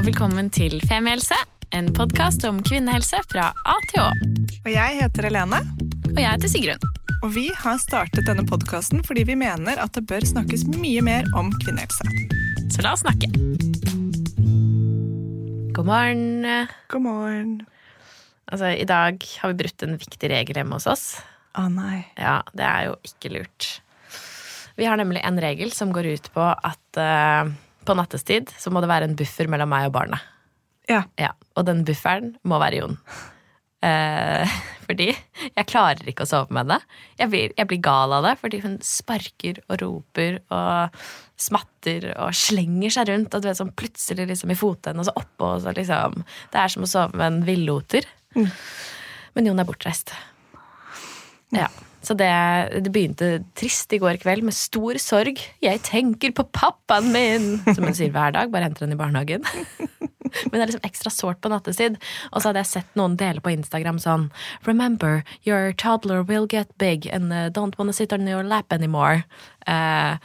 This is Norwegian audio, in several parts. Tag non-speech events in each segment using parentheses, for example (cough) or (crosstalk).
Og velkommen til Femihelse, en podkast om kvinnehelse fra A til Å. Og jeg heter Helene, Og jeg heter Sigrun. og vi har startet denne podkasten fordi vi mener at det bør snakkes mye mer om kvinnehelse. Så la oss snakke. God morgen. God morgen. Altså, I dag har vi brutt en viktig regel hjemme hos oss. Å nei. Ja, det er jo ikke lurt. Vi har nemlig en regel som går ut på at eh, på nattestid så må det være en buffer mellom meg og barnet. Ja. Ja, og den bufferen må være Jon. Eh, (laughs) fordi jeg klarer ikke å sove med henne. Jeg blir, jeg blir gal av det, fordi hun sparker og roper og smatter og slenger seg rundt. Og du vet, sånn plutselig liksom i fotenden og så oppå. Og så liksom, det er som å sove med en villoter. Men Jon er bortreist. Ja, Så det, det begynte trist i går kveld med stor sorg. 'Jeg tenker på pappaen min', som hun sier hver dag. Bare henter henne i barnehagen. (laughs) Men det er liksom ekstra sårt på nattestid. Og så hadde jeg sett noen dele på Instagram sånn Remember, your toddler will get big and uh, don't wanna sit on your lap anymore. Eh,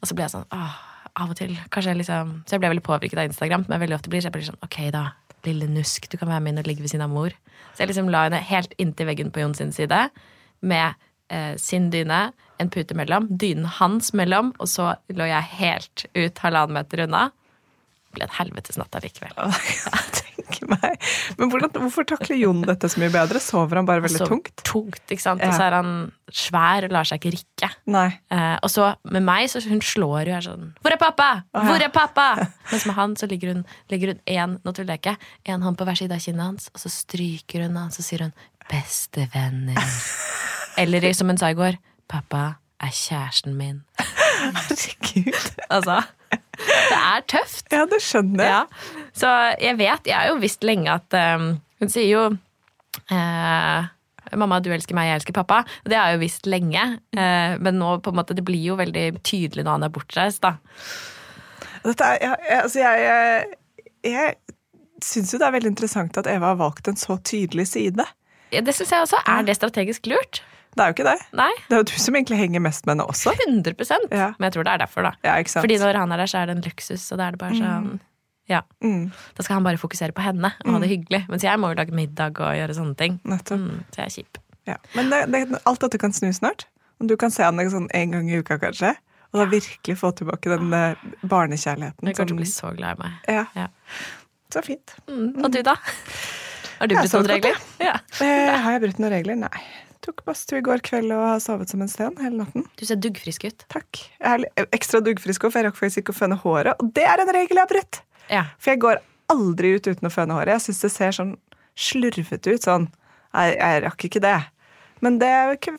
og så ble jeg sånn åh, av og til kanskje jeg liksom Så jeg ble veldig påvirket av Instagram, men veldig ofte blir jeg blir sånn ok, da. Lille nusk, du kan være med inn og ligge ved siden av mor. Så jeg liksom la henne helt inntil veggen på Jon sin side, med eh, sin dyne, en pute mellom, dynen hans mellom, og så lå jeg helt ut halvannen meter unna. Det ble en helvetes natt allikevel. (laughs) Meg. Men hvordan, hvorfor takler Jon dette så mye bedre? Sover han bare veldig Så tungt? tungt, ikke sant? Ja. Og så er han svær og lar seg ikke rikke. Nei. Eh, og så med meg, så hun slår jo her sånn Hvor er pappa? Hvor er pappa? (laughs) Mens med han så ligger hun legger hun én nå hånd på hver side av kinnet hans, og så stryker hun og så sier hun 'bestevenner'. Eller som hun sa i går 'pappa er kjæresten min'. Herregud. Altså, det er tøft. Ja, det skjønner jeg. Ja. Så jeg vet, jeg har jo visst lenge at um, Hun sier jo eh, 'Mamma, du elsker meg, jeg elsker pappa'. Det har jeg jo visst lenge. eh, men nå på en måte, det blir jo veldig tydelig når han er bortreist. da. Dette er, jeg, jeg, altså jeg, jeg, jeg syns jo det er veldig interessant at Eva har valgt en så tydelig side. Ja, Det syns jeg også. Er det strategisk lurt? Det er jo ikke det. Nei. Det er jo du som egentlig henger mest med henne også. 100 Ja. Men jeg tror det er derfor, da. Ja? Fordi når han er der, så er det en luksus, og da er det bare sånn Ja. Mm, Da skal han bare fokusere på henne og ha det hyggelig. Mens jeg må jo lage middag og gjøre sånne ting. Mm, så jeg er kjip. Ja. Men det, det, alt dette kan snu snart. Du kan se han sånn en gang i uka, kanskje. Og da virkelig få tilbake den eh, barnekjærligheten. Jeg kommer til å bli så glad i meg. ja. Ja. Så fint. Mm. Og du, da? Har du brutt noen regler? Ja. Eh, har jeg brutt noen regler? Nei. Tok badstue i går kveld og har sovet som en sten hele natten. Du ser duggfrisk ut. Takk. Jeg er ekstra duggfrisk òg, for jeg rakk faktisk ikke å føne håret. Og det er en regel jeg har brutt! Ja. For jeg går aldri ut uten å føne håret. Jeg syns det ser sånn slurvete ut. Sånn. Jeg, jeg rakk ikke det. Men det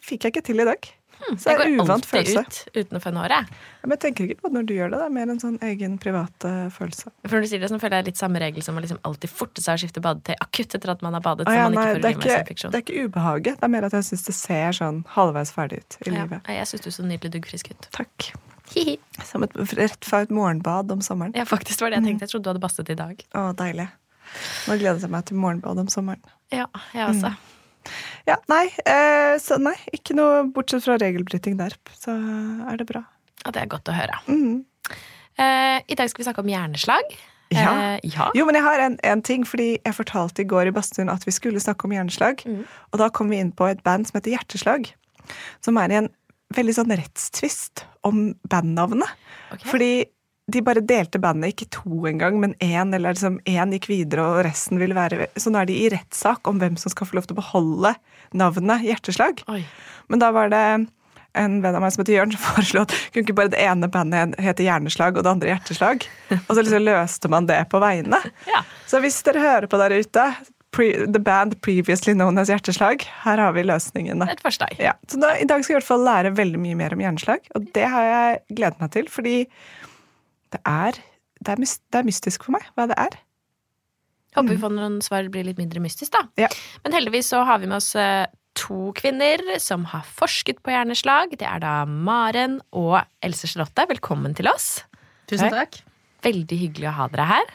fikk jeg ikke til i dag. Så det er en går alltid ut uten å fønne håret. Ja, Men jeg tenker ikke på det når du gjør det. Det er mer en sånn egen privat følelse. For når du sier det, så føler jeg litt samme regel som å liksom alltid forte seg å skifte badetøy akutt etter at man har badet. Så ja, man nei, det, er ikke, det er ikke ubehaget. Det er mer at jeg syns det ser sånn halvveis ferdig ut i Ja. livet. Jeg syns du så nydelig duggfrisk ut. Takk. Hihi. Som et, rett fra et morgenbad om sommeren. Ja, faktisk var det jeg tenkte. Jeg trodde du hadde bastet i dag. Å, deilig. Nå gleder jeg meg til morgenbad om sommeren. Ja, jeg også. Ja, nei, eh, så nei, ikke noe bortsett fra regelbryting der. Så er det bra. Ja, det er godt å høre. Mm. Eh, I dag skal vi snakke om hjerneslag. Ja. Eh, ja. Jo, men jeg har en, en ting, fordi jeg fortalte i går i badstuen at vi skulle snakke om hjerneslag. Mm. Og da kom vi inn på et band som heter Hjerteslag. Som er i en veldig sånn rettstvist om bandnavnet. Okay. Fordi de bare delte bandet ikke to engang, men én, eller liksom én gikk videre, og resten ville være Så nå er de i rettssak om hvem som skal få lov til å beholde navnet Hjerteslag. Oi. Men da var det en venn av meg som heter Jørn, som (laughs) foreslo at kunne ikke bare det ene bandet hete Hjerneslag og det andre Hjerteslag? Og så liksom løste man det på vegne. (laughs) Ja. Så hvis dere hører på der ute, pre, the band previously known as Hjerteslag, her har vi løsningen. Et forsteg. Ja, så da, I dag skal jeg i hvert fall lære veldig mye mer om hjerneslag, og det har jeg gledet meg til, fordi det er det, er det er mystisk for meg hva det er. Håper vi får noen svar blir litt mindre mystisk, da. Ja. Men heldigvis så har vi med oss eh, to kvinner som har forsket på hjerneslag. Det er da Maren og Else Charlotte. Velkommen til oss. Tusen takk. Veldig hyggelig å ha dere her.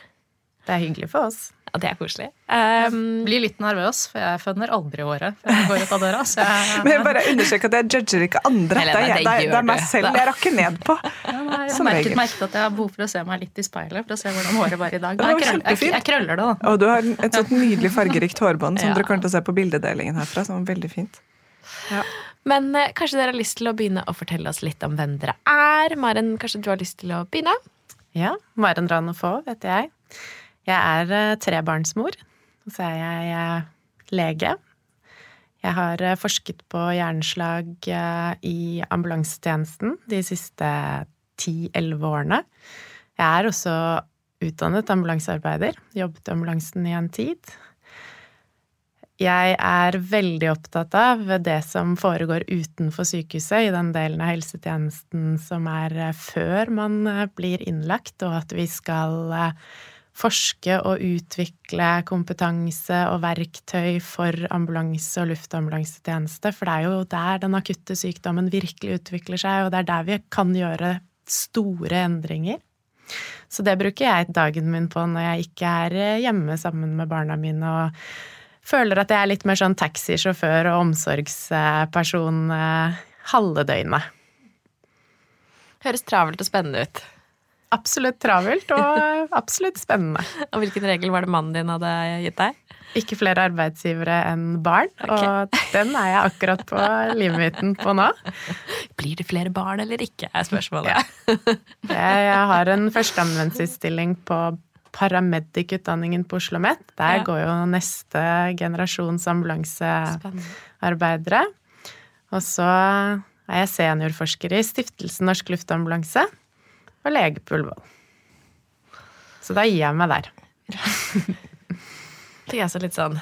Det er hyggelig for oss. Ja, det er koselig. Um, Blir litt nervøs, for jeg fønner aldri håret før jeg går ut av døra. Så jeg, (laughs) Men jeg bare understreker at jeg judger ikke andre. Helene, det, er, det det, er, det er meg selv jeg rakker ned på. Ja, nei, jeg Som merket, merket at jeg har behov for å se meg litt i speilet for å se hvordan håret var i dag. Det var jeg, krøller, jeg, kjempefint. jeg krøller det, da. Og du har et sånt nydelig fargerikt hårbånd som Ja. dere kommer til å se på bildedelingen herfra. som er veldig fint. men eh, kanskje dere har lyst til å begynne å fortelle oss litt om hvem dere er. Maren, kanskje du har lyst til å begynne? Ja, Maren Ranofo heter jeg. Jeg er eh, trebarnsmor. Og så er jeg eh, lege. Jeg har eh, forsket på hjerneslag i ambulansetjenesten de siste ti-elleve årene. Jeg er også utdannet ambulansearbeider. Jobbet i ambulansen i en tid. Jeg er veldig opptatt av det som foregår utenfor sykehuset, i den delen av helsetjenesten som er før man blir innlagt, og at vi skal forske og utvikle kompetanse og verktøy for ambulanse- og luftambulansetjeneste, for det er jo der den akutte sykdommen virkelig utvikler seg, og det er der vi kan gjøre store endringer. Så det bruker jeg dagen min på når jeg ikke er eh, hjemme sammen med barna mine og føler at jeg er litt mer sånn taxisjåfør og omsorgsperson eh, halve døgnet. Høres travelt og spennende ut. Absolutt travelt og (laughs) absolutt spennende. Og hvilken regel var det mannen din hadde gitt deg? Ikke flere arbeidsgivere enn barn, og den er jeg akkurat på (laughs) livmyten på nå. Blir det flere barn eller ikke, er spørsmålet. Jeg, jeg har en førsteamanuensisstilling på paramedic-utdanningen på Oslo OsloMet. Der Ja. går jo neste generasjons ambulansearbeidere. Og så er jeg seniorforsker i Stiftelsen Norsk Luftambulanse og lege på Ullevål. Så da gir jeg meg der. (laughs) Det jeg altså litt sånn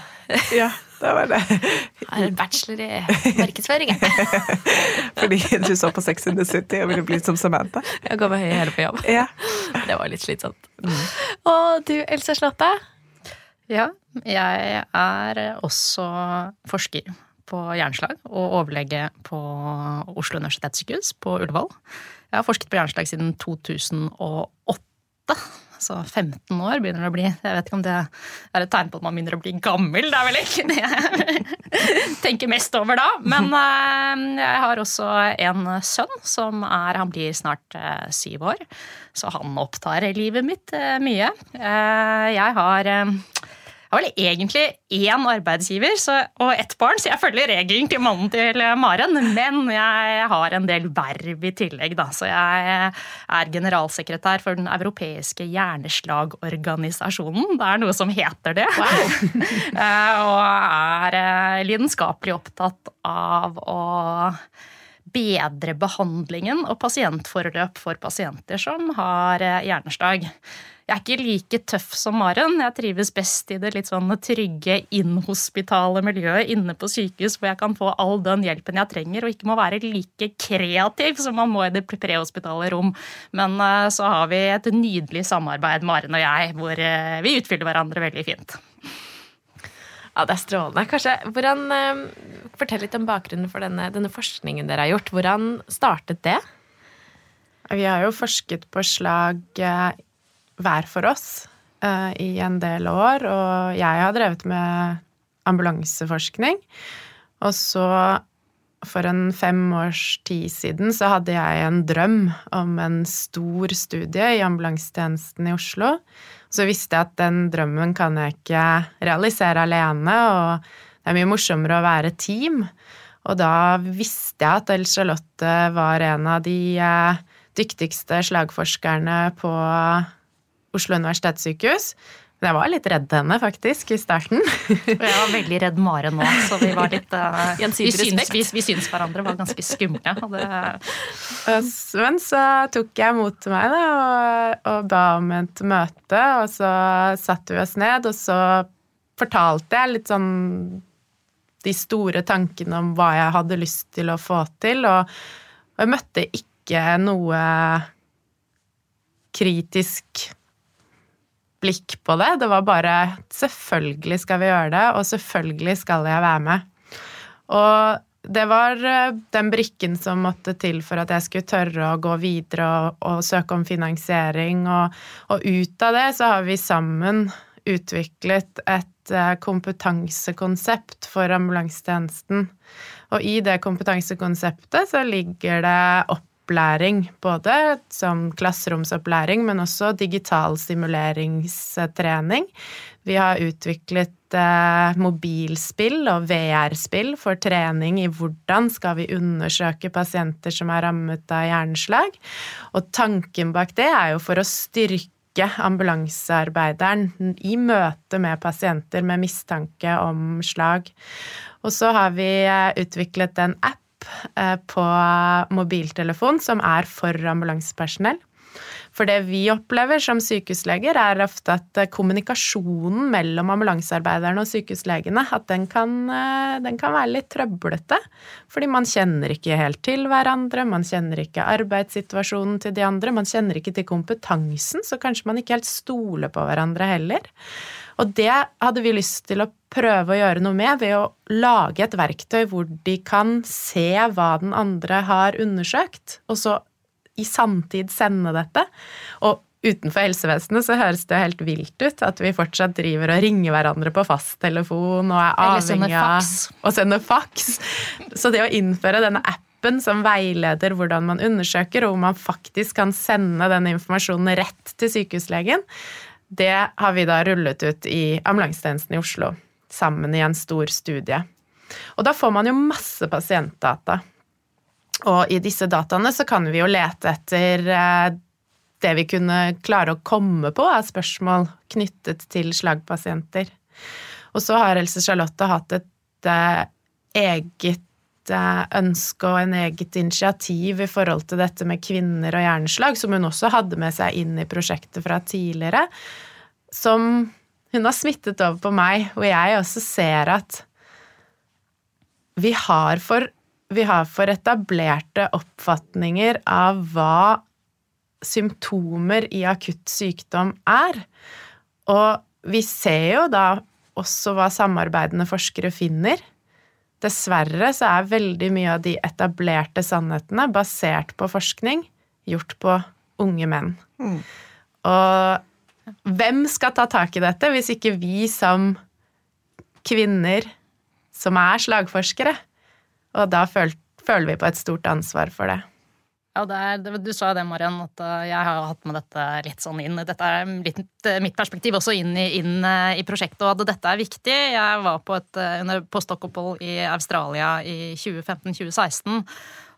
Ja, det var det. Jeg har en bachelor i markedsføring. jeg. (laughs) Fordi du så på Sex in the City og ville bli som Samantha. Jeg går med høye hæler på jobb. Ja. Det var litt slitsomt. Og du, Else Slåtte? Ja, jeg er også forsker på hjerneslag og overlege på Oslo universitetssykehus på Ullevål. Jeg har forsket på hjerneslag siden 2008. Så 15 år begynner det å bli. Jeg vet ikke om det er et tegn på at man begynner å bli gammel. Det er vel ikke det jeg (laughs) tenker mest over da. Men eh, jeg har også en sønn som er Han blir snart eh, syv år. Så han opptar livet mitt eh, mye. Jeg har jeg har vel egentlig én arbeidsgiver så, og ett barn, så jeg følger regelen til mannen til Maren. Men jeg har en del verv i tillegg, da. Så jeg er generalsekretær for den europeiske hjerneslagorganisasjonen. Det er noe som heter det. Wow. (laughs) og er eh, lidenskapelig opptatt av å bedre behandlingen og pasientforløp for pasienter som har eh, hjerneslag. Jeg er ikke like tøff som Maren. Jeg trives best i det litt sånn trygge, inhospitale miljøet inne på sykehus, hvor jeg kan få all den hjelpen jeg trenger, og ikke må være like kreativ som man må i det prehospitale rom. Men eh, så har vi et nydelig samarbeid, Maren og jeg, hvor eh, vi utfyller hverandre veldig fint. Ja, det er strålende. Kanskje, hvordan, eh, Fortell litt om bakgrunnen for denne, denne forskningen dere har gjort. Hvordan startet det? Vi har jo forsket på slag hver for oss uh, i en del år, og jeg har drevet med ambulanseforskning. Og så, for en fem års tid siden, så hadde jeg en drøm om en stor studie i ambulansetjenesten i Oslo. Så visste jeg at den drømmen kan jeg ikke realisere alene, og det er mye morsommere å være team. Og da visste jeg at Else Charlotte var en av de eh, dyktigste slagforskerne på Oslo universitetssykehus. Men jeg var litt redd henne, faktisk, i starten. Og jeg var veldig redd Maren nå, så vi var litt eh, (laughs) vi, Gjensidig syns, respekt. vi, vi syns hverandre var ganske skumle. Det, Men så tok jeg mot til meg da, og, og ba om et møte, og så satte vi oss ned, og så fortalte jeg litt sånn de store tankene om hva jeg hadde lyst til å få til, og, og jeg møtte ikke noe kritisk blikk på det. Det var bare selvfølgelig skal vi gjøre det, og selvfølgelig skal jeg være med. Og det var eh, den brikken som måtte til for at jeg skulle tørre å gå videre og, og søke om finansiering. Og, og, ut av det så har vi sammen utviklet et eh, kompetansekonsept for ambulansetjenesten. Og i det kompetansekonseptet så ligger det opplæring, både som klasseromsopplæring, men også digital stimuleringstrening. Vi har utviklet eh, mobilspill og VR-spill for trening i hvordan skal vi undersøke pasienter som er rammet av hjerneslag. Og tanken bak det er jo for å styrke ambulansearbeideren i møte med pasienter med mistanke om slag. Og så har vi eh, utviklet en app på mobiltelefon som er for ambulansepersonell. For det vi opplever som sykehusleger, er ofte at eh, kommunikasjonen mellom ambulansearbeiderne og sykehuslegene at den kan, eh, den kan, være litt trøblete. Fordi man kjenner ikke helt til hverandre, man kjenner ikke arbeidssituasjonen til de andre, man kjenner ikke til kompetansen, så kanskje man ikke helt stoler på hverandre heller. Og det hadde vi lyst til å prøve å gjøre noe med ved å lage et verktøy hvor de kan se hva den andre har undersøkt, og så i samtid sende dette. Og utenfor helsevesenet så høres det helt vilt ut at vi fortsatt driver og ringer hverandre på fasttelefon og er avhengig av å sende faks. Så det å innføre denne appen som veileder hvordan man undersøker, og hvor man faktisk kan sende den informasjonen rett til sykehuslegen, det har vi da rullet ut i ambulansetjenesten i Oslo sammen i en stor studie. Og da får man jo masse pasientdata. Og i disse dataene så kan vi jo lete etter eh, det vi kunne klare å komme på av spørsmål knyttet til slagpasienter. Og så har Else Charlotte hatt et eh, eh, ønske og en eget initiativ i forhold til dette med kvinner og hjerneslag, som hun også hadde med seg inn i prosjektet fra tidligere, som hun har smittet over på meg, hvor jeg også ser at vi har for vi har for etablerte oppfatninger av hva symptomer i akutt sykdom er. Og vi ser jo da også hva samarbeidende forskere finner. Dessverre så er veldig mye av de etablerte sannhetene basert på forskning gjort på unge menn. Mm. Og hvem skal ta tak i dette hvis ikke vi som kvinner som er slagforskere? Og da føl, føler vi på et stort ansvar for det. Ja, er, Du sa det, Mariann, at eh, jeg har hatt med dette litt sånn inn. Dette er litt eh, mitt perspektiv også inn i, inn eh, i prosjektet, og at dette er viktig. Jeg var på et postdoc-opphold i Australia i 2015-2016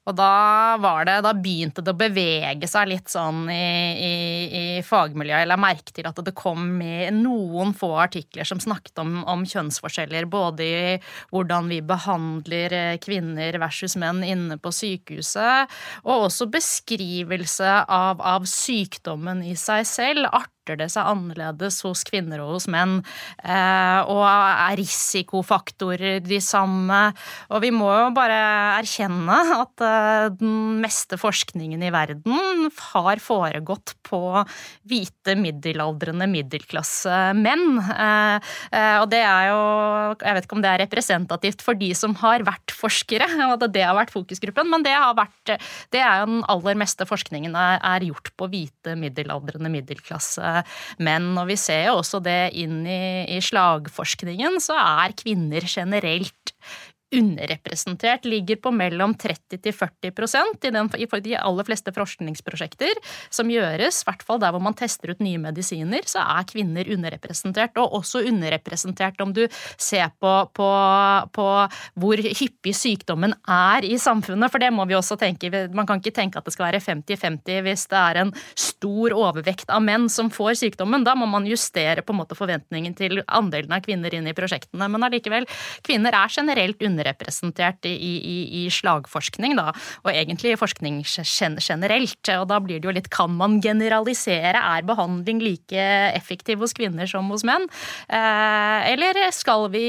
og da var det, da begynte det å bevege seg litt sånn i, i, i fagmiljøet. Jeg merket merke til at det kom med noen få artikler som snakket om, om, kjønnsforskjeller. Både i hvordan vi behandler eh, kvinner versus menn inne på sykehuset, og også beskrivelse av, av sykdommen i seg selv. Art arter det seg annerledes hos kvinner og hos menn? Eh, og er risikofaktorer de samme? Og vi må jo bare erkjenne at eh, den meste forskningen i verden har foregått på hvite, middelaldrende middelklassemenn. Eh, og det er jo Jeg vet ikke om det er representativt for de som har vært forskere, og at det har vært fokusgruppen, men det, har vært, det er jo den aller meste forskningen er gjort på hvite, middelaldrende middelklasse menn. Og vi ser jo også det inn i, i slagforskningen, så er kvinner generelt underrepresentert, ligger på mellom 30 til 40% i, i de aller fleste forskningsprosjekter som gjøres, i hvert fall der hvor man tester ut nye medisiner, så er kvinner underrepresentert. Og også underrepresentert om du ser på, på, på hvor hyppig sykdommen er i samfunnet, for det må vi også tenke. Man kan ikke tenke at det skal være 50-50 hvis det er en stor overvekt av menn som får sykdommen. Da må man justere på en måte forventningen til andelen av kvinner inn i prosjektene. Men allikevel, kvinner er generelt underrepresentert underrepresentert i, i, i slagforskning, da, og egentlig i forskning generelt. Og da blir det jo litt kan man generalisere? Er behandling like effektiv hos kvinner som hos menn? Eh, eller skal vi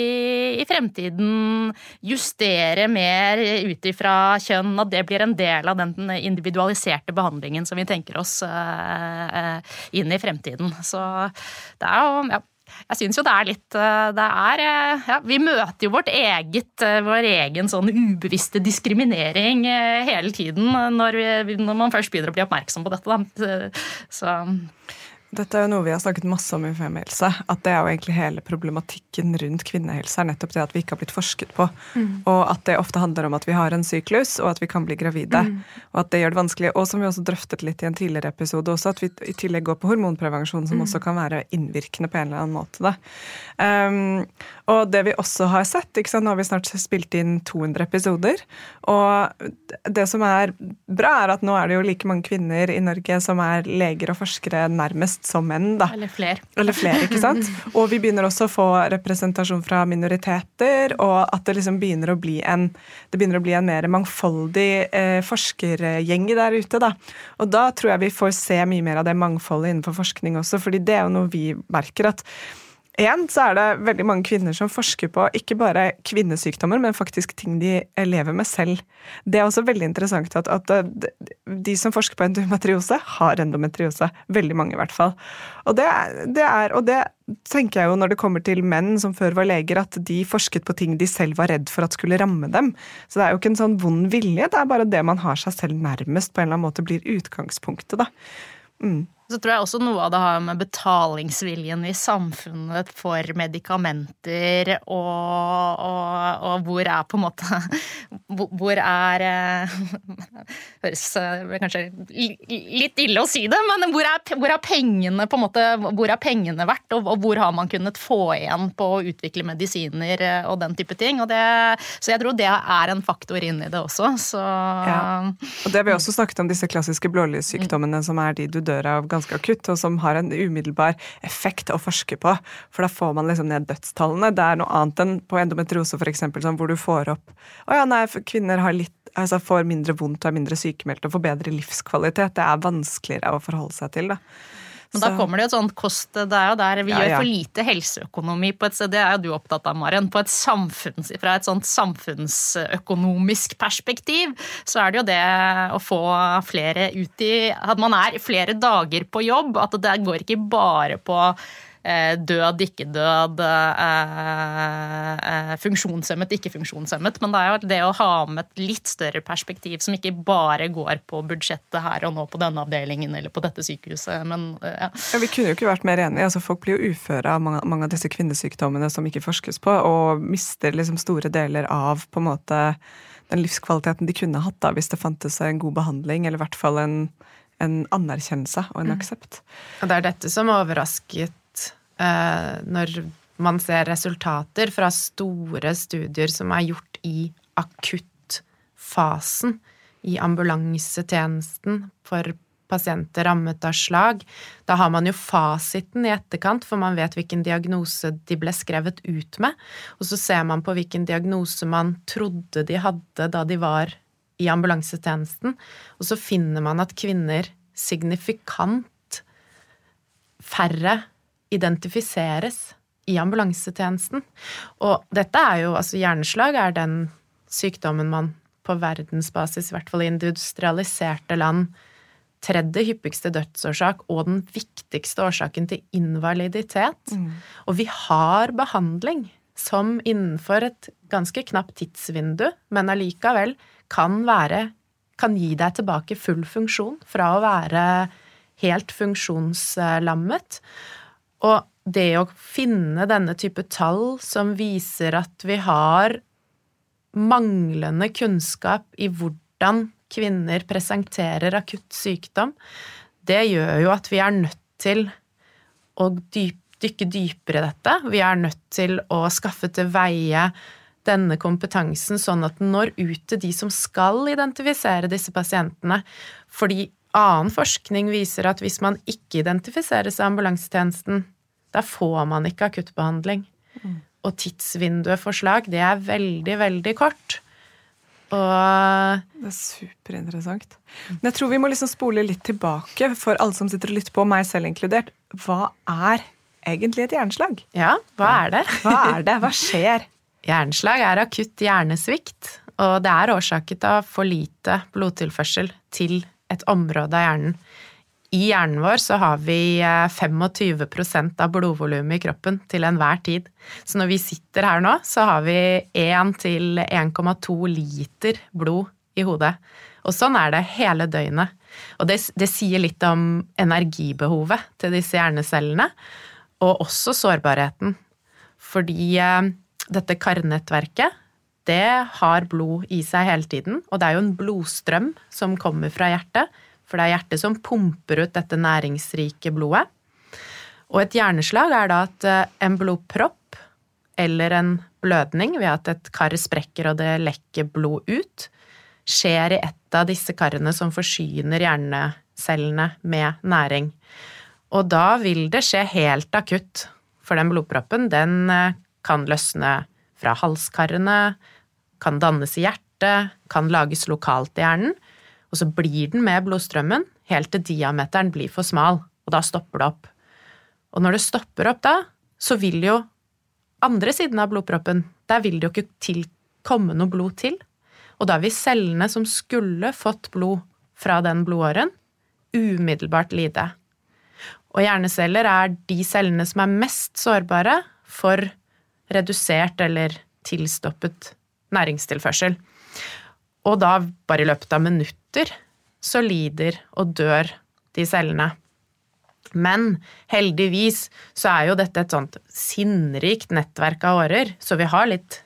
i fremtiden justere mer ut ifra kjønn, at det blir en del av den individualiserte behandlingen som vi tenker oss inn i fremtiden? Så det er jo ja, jeg syns jo det er litt eh, Det er eh, ja, Vi møter jo vårt eget, eh, vår egen sånn ubevisste diskriminering hele tiden når, vi, når man først begynner å bli oppmerksom på dette. Da. Så dette er jo noe vi har snakket masse om i Femihelse. At det er jo egentlig hele problematikken rundt kvinnehelse. er nettopp det at vi ikke har blitt forsket på. Mm. Og at det ofte handler om at vi har en syklus, og at vi kan bli gravide. Mm. Og at det gjør det vanskelig. Og som vi også drøftet litt i en tidligere episode også, at vi i tillegg går på hormonprevensjon, som mm. også kan være innvirkende på en eller annen måte. Um, og det vi også har sett, ikke sant? nå har vi snart spilt inn 200 episoder, og det som er bra, er at nå er det jo like mange kvinner i Norge som er leger og forskere nærmest minst som menn, da. Eller flere. Eller flere, ikke sant? (laughs) Og vi begynner også å få representasjon fra minoriteter, og at det liksom begynner å bli en, det begynner å bli en mer mangfoldig eh, forskergjeng der ute, da. Og da tror jeg vi får se mye mer av det mangfoldet innenfor forskning også, fordi det er jo noe vi merker at Én så er det veldig mange kvinner som forsker på ikke bare kvinnesykdommer, men faktisk ting de lever med selv. Det er også veldig interessant at, at de som forsker på endometriose, har endometriose. Veldig mange, i hvert fall. Og det, det, er, og det tenker jeg jo når det kommer til menn som før var leger, at de forsket på ting de selv var redd for at skulle ramme dem. Så det er jo ikke en sånn vond vilje, det er bare det man har seg selv nærmest, på en eller annen måte blir utgangspunktet, da. Mm. Så tror jeg også noe av det har med betalingsviljen i samfunnet for medikamenter og, og, og hvor er på en måte (laughs) Hvor er eh, (laughs) Høres eh, kanskje litt ille å si det, men hvor er, hvor er pengene på en måte, hvor er pengene verdt, og, og, hvor har man kunnet få igjen på å utvikle medisiner eh, og den type ting. Det, så jeg tror det er en faktor inn i det også. Så, ja. Og det har vi også snakket om disse klassiske blålyssykdommene som er de du dør av ganske akutt, og som har en umiddelbar effekt å forske på. For da får man liksom ned dødstallene. Det er noe annet enn på endometriose, f.eks., sånn, hvor du får opp Å ja, nei, kvinner har litt altså får mindre vondt og er mindre sykemeldt og får bedre livskvalitet. Det er vanskeligere å forholde seg til. da. Men da kommer det jo et sånt kost Det er jo der vi ja, gjør for lite helseøkonomi på et sted. Det er jo du opptatt av, Maren. På et samfunns, fra et sånt samfunnsøkonomisk perspektiv så er det jo det å få flere ut i At man er flere dager på jobb. At det går ikke bare på død, ikke død, eh, eh, funksjonshemmet, ikke funksjonshemmet. Men det er jo det å ha med et litt større perspektiv som ikke bare går på budsjettet her og nå på denne avdelingen eller på dette sykehuset. Men, ja. ja vi kunne jo ikke vært mer enige. Altså, folk blir jo uføre av mange, mange, av disse kvinnesykdommene som ikke forskes på, og mister liksom store deler av på en måte den livskvaliteten de kunne hatt da, hvis det fantes en god behandling, eller i hvert fall en, en anerkjennelse og en mm. aksept. Og det er dette som overrasket Eh, når man ser resultater fra store studier som er gjort i akuttfasen i ambulansetjenesten for pasienter rammet av slag. Da har man jo fasiten i etterkant, for man vet hvilken diagnose de ble skrevet ut med. Og så ser man på hvilken diagnose man trodde de hadde da de var i ambulansetjenesten, og så finner man at kvinner signifikant færre identifiseres i ambulansetjenesten. Og dette er jo Altså, hjerneslag er den sykdommen man på verdensbasis, i hvert fall i industrialiserte land, tredje hyppigste dødsårsak og den viktigste årsaken til invaliditet. Mm. Og vi har behandling som innenfor et ganske knapt tidsvindu, men allikevel kan være kan gi deg tilbake full funksjon fra å være helt funksjonslammet. Og det å finne denne type tall som viser at vi har manglende kunnskap i hvordan kvinner presenterer akutt sykdom, det gjør jo at vi er nødt til å dyp, dykke dypere i dette. Vi er nødt til å skaffe til veie denne kompetansen sånn at den når ut til de som skal identifisere disse pasientene. Fordi Annen forskning viser at hvis man ikke identifiserer seg i ambulansetjenesten, da får man ikke akuttbehandling. Mm. og tidsvinduet for slag, det er veldig, veldig kort. Og Det er superinteressant. Men jeg tror vi må liksom spole litt tilbake for alle som sitter og lytter på, meg selv inkludert. Hva er egentlig et hjerneslag? ja, hva er det? Hva er det? Hva skjer? (laughs) Hjerneslag er akutt hjernesvikt, og det er årsaket av for lite blodtilførsel til et område av hjernen. I hjernen vår så har vi eh, 25% av blodvolumet i kroppen til enhver tid. Så når vi sitter her nå, så har vi 1 til 1,2 liter blod i hodet. Og sånn er det hele døgnet. Og det, det sier litt om energibehovet til disse hjernecellene, og også sårbarheten. Fordi eh, dette karnettverket, det har blod i seg hele tiden, og det er jo en blodstrøm som kommer fra hjertet, for det er hjertet som pumper ut dette næringsrike blodet. Og et hjerneslag er da at eh, en blodpropp eller en blødning ved at et kar sprekker og det lekker blod ut, skjer i et av disse karene som forsyner hjernecellene med næring. Og da vil det skje helt akutt, for den blodproppen den eh, kan løsne fra halskarene, kan dannes i hjertet, kan lages lokalt i hjernen, og så blir den med blodstrømmen helt til diameteren blir for smal, og da stopper det opp. Og når det stopper opp da, så vil jo andre siden av blodproppen, der vil det jo ikke til, komme noe blod til, og da vil cellene som skulle fått blod fra den blodåren, umiddelbart lide. Og hjerneceller er de cellene som er mest sårbare for redusert eller tilstoppet næringstilførsel. Og da, bare i løpet av minutter, så lider og dør de cellene. Men heldigvis så er jo dette et sånt sinnrikt nettverk av årer, så vi har litt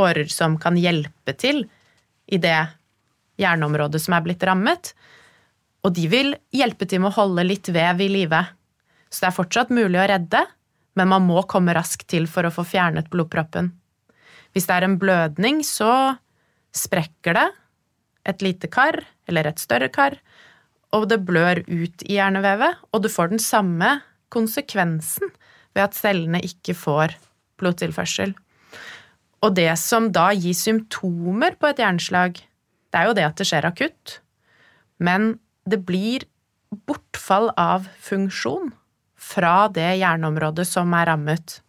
årer som kan hjelpe til i det hjerneområdet som er blitt rammet. Og de vil hjelpe til med å holde litt vev i live. Så det er fortsatt mulig å redde, men man må komme raskt til for å få fjernet blodproppen. Hvis det er en blødning, så sprekker det et lite kar, eller et større kar, og det blør ut i hjernevevet, og du får den samme konsekvensen ved at cellene ikke får blodtilførsel. Og det som da gir symptomer på et hjerneslag, det er jo det at det skjer akutt, men det blir bortfall av funksjon fra det hjerneområdet som er rammet.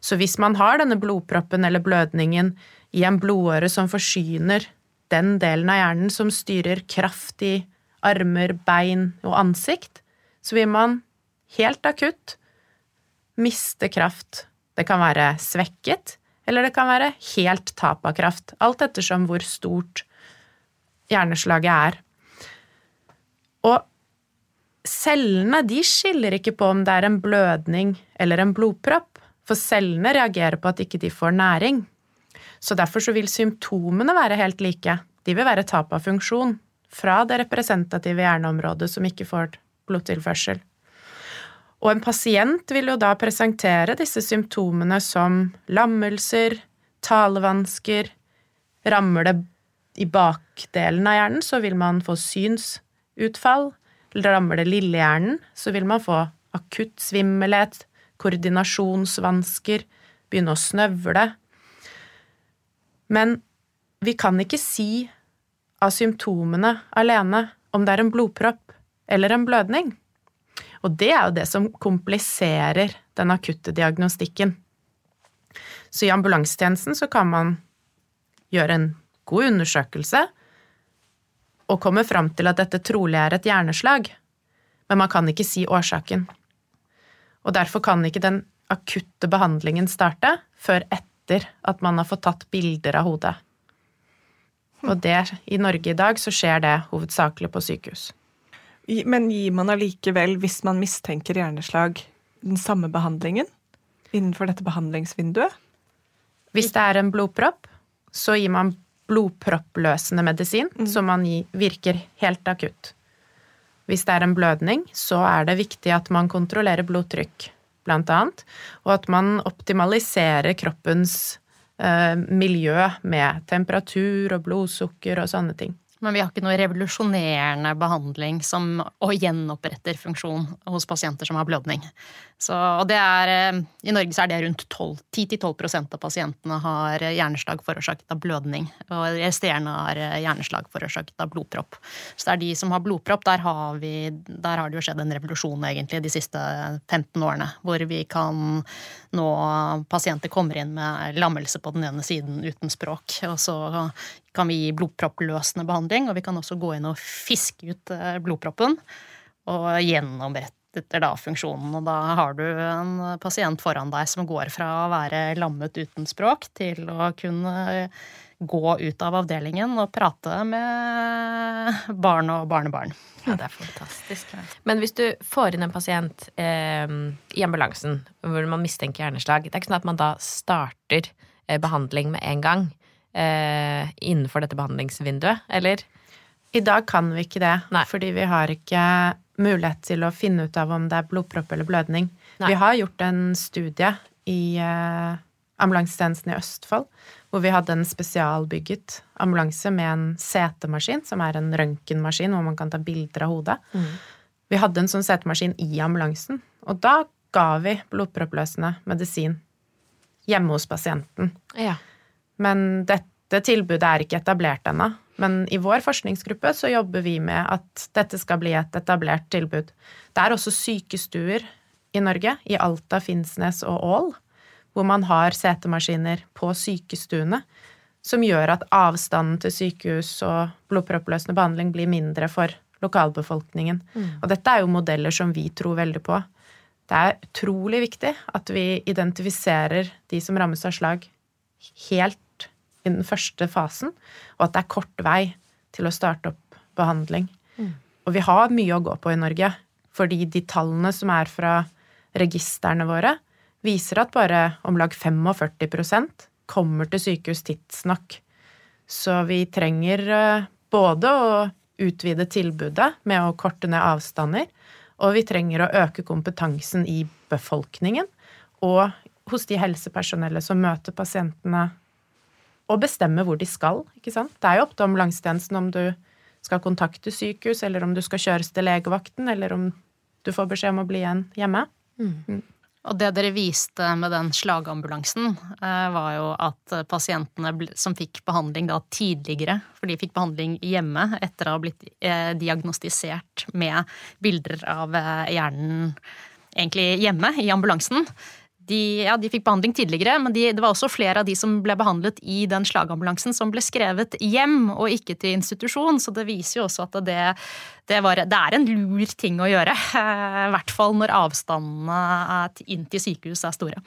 Så hvis man har denne blodproppen eller blødningen i en blodåre som forsyner den delen av hjernen som styrer kraft i armer, bein og ansikt, så vil man helt akutt miste kraft. Det kan være svekket, eller det kan være helt tap av kraft, alt ettersom hvor stort hjerneslaget er. Og cellene de skiller ikke på om det er en blødning eller en blodpropp, for cellene reagerer på at ikke de får næring. Så derfor så vil symptomene være helt like. De vil være tap av funksjon fra det representative hjerneområdet som ikke får blodtilførsel. Og en pasient vil jo da presentere disse symptomene som lammelser, talevansker, rammer det i bakdelen av hjernen, så vil man få synsutfall. Rammer det lillehjernen, så vil man få akutt svimmelhet, koordinasjonsvansker, begynne å snøvle. Men vi kan ikke si av symptomene alene om det er en blodpropp eller en blødning. Og det er jo det som kompliserer den akutte diagnostikken. Så i ambulansetjenesten så kan man gjøre en god undersøkelse og komme fram til at dette trolig er et hjerneslag, men man kan ikke si årsaken. Og derfor kan ikke den akutte behandlingen starte før etter at man har fått tatt bilder av hodet. Og det, i Norge i dag så skjer det hovedsakelig på sykehus. Men gir man allikevel, hvis man mistenker hjerneslag, den samme behandlingen innenfor dette behandlingsvinduet? Hvis det er en blodpropp, så gir man blodproppløsende medisin, mm. som man gir, virker helt akutt. Hvis det er en blødning, så er det viktig at man kontrollerer blodtrykk, blant annet, og at man optimaliserer kroppens eh, miljø med temperatur og blodsukker og sånne ting. Men vi har ikke noe revolusjonerende behandling som og gjenoppretter funksjon hos pasienter som har blødning. Så, er, eh, I Norge så er det rundt 10-12% av pasientene har hjerneslag forårsaket av blødning. Og resterende har eh, hjerneslag forårsaket av blodpropp. Så det er de som har blodpropp, der har, vi, der har det jo skjedd en revolusjon egentlig de siste 15 årene. Hvor vi kan nå Pasienter kommer inn med lammelse på den ene siden uten språk. Og så kan vi gi blodproppløsende behandling, og vi kan også gå inn og fiske ut eh, blodproppen. Og gjennomrette da funksjonen, og da har du en pasient foran deg som går fra å være lammet uten språk til å kunne gå ut av avdelingen og prate med barn og barnebarn. Ja, det er fantastisk. Men hvis du får inn en pasient eh, i ambulansen hvor man mistenker hjerneslag, det er ikke sånn at man da starter eh, behandling med en gang eh, innenfor dette behandlingsvinduet, eller? I dag kan vi ikke det, Nei. fordi vi har ikke mulighet til å finne ut av om det er blodpropp eller blødning. Nei. Vi har gjort en studie i eh, ambulansetjenesten i Østfold, hvor vi hadde en spesialbygget ambulanse med en CT-maskin, som er en røntgenmaskin hvor man kan ta bilder av hodet. Vi hadde en sånn CT-maskin i ambulansen, og da ga vi blodproppløsende medisin hjemme hos pasienten. Ja. Men dette tilbudet er ikke etablert ennå. Men i vår forskningsgruppe så jobber vi med at dette skal bli et etablert tilbud. Det er også sykestuer i Norge, i Alta, Finnsnes og Ål, hvor man har CT-maskiner på sykestuene, som gjør at avstanden til sykehus og blodproppløsende behandling blir mindre for lokalbefolkningen. Og dette er jo modeller som vi tror veldig på. Det er utrolig viktig at vi identifiserer de som rammes av slag, helt i den første fasen, og at det er kort vei til å starte opp behandling. Og vi har mye å gå på i Norge, fordi de tallene som er fra registrene våre, viser at bare om lag 45% kommer til sykehus tidsnok. Så vi trenger eh, både å utvide tilbudet med å korte ned avstander, og vi trenger å øke kompetansen i befolkningen og hos de helsepersonellet som møter pasientene og bestemme hvor de skal, ikke sant. Det er jo opp til ambulansetjenesten om du skal kontakte sykehus, eller om du skal kjøres til legevakten, eller om du får beskjed om å bli igjen hjemme. Og det dere viste med den slagambulansen, eh, var jo at pasientene som fikk behandling da tidligere, for de fikk behandling hjemme etter å ha blitt eh, diagnostisert med bilder av eh, hjernen egentlig hjemme i ambulansen. De, ja, de fikk behandling tidligere, men de, det var også flere av de som ble behandlet i den slagambulansen, som ble skrevet hjem og ikke til institusjon. Så det viser jo også at det, det, var, det er en lur ting å gjøre. (laughs) eh, I hvert fall når avstandene er- inn til sykehus er store.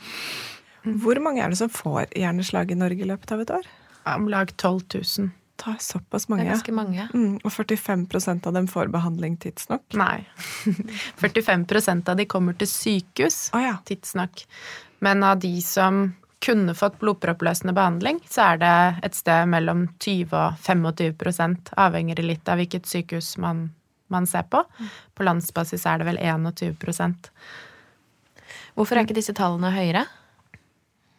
Hvor mange er det som får hjerneslag i Norge i løpet av et år? Om lag 12 000. Det er såpass Det er ganske mange. Mm, og 45% av dem får behandling tidsnok. Nei. (laughs) 45% av de kommer til sykehus oh, ja. tidsnok. Men av de som kunne fått blodproppløsende behandling, så er det et sted mellom 20 og 25 avhenger litt av hvilket sykehus man, man ser på. På landsbasis er det vel 21% Hvorfor er ikke disse tallene høyere?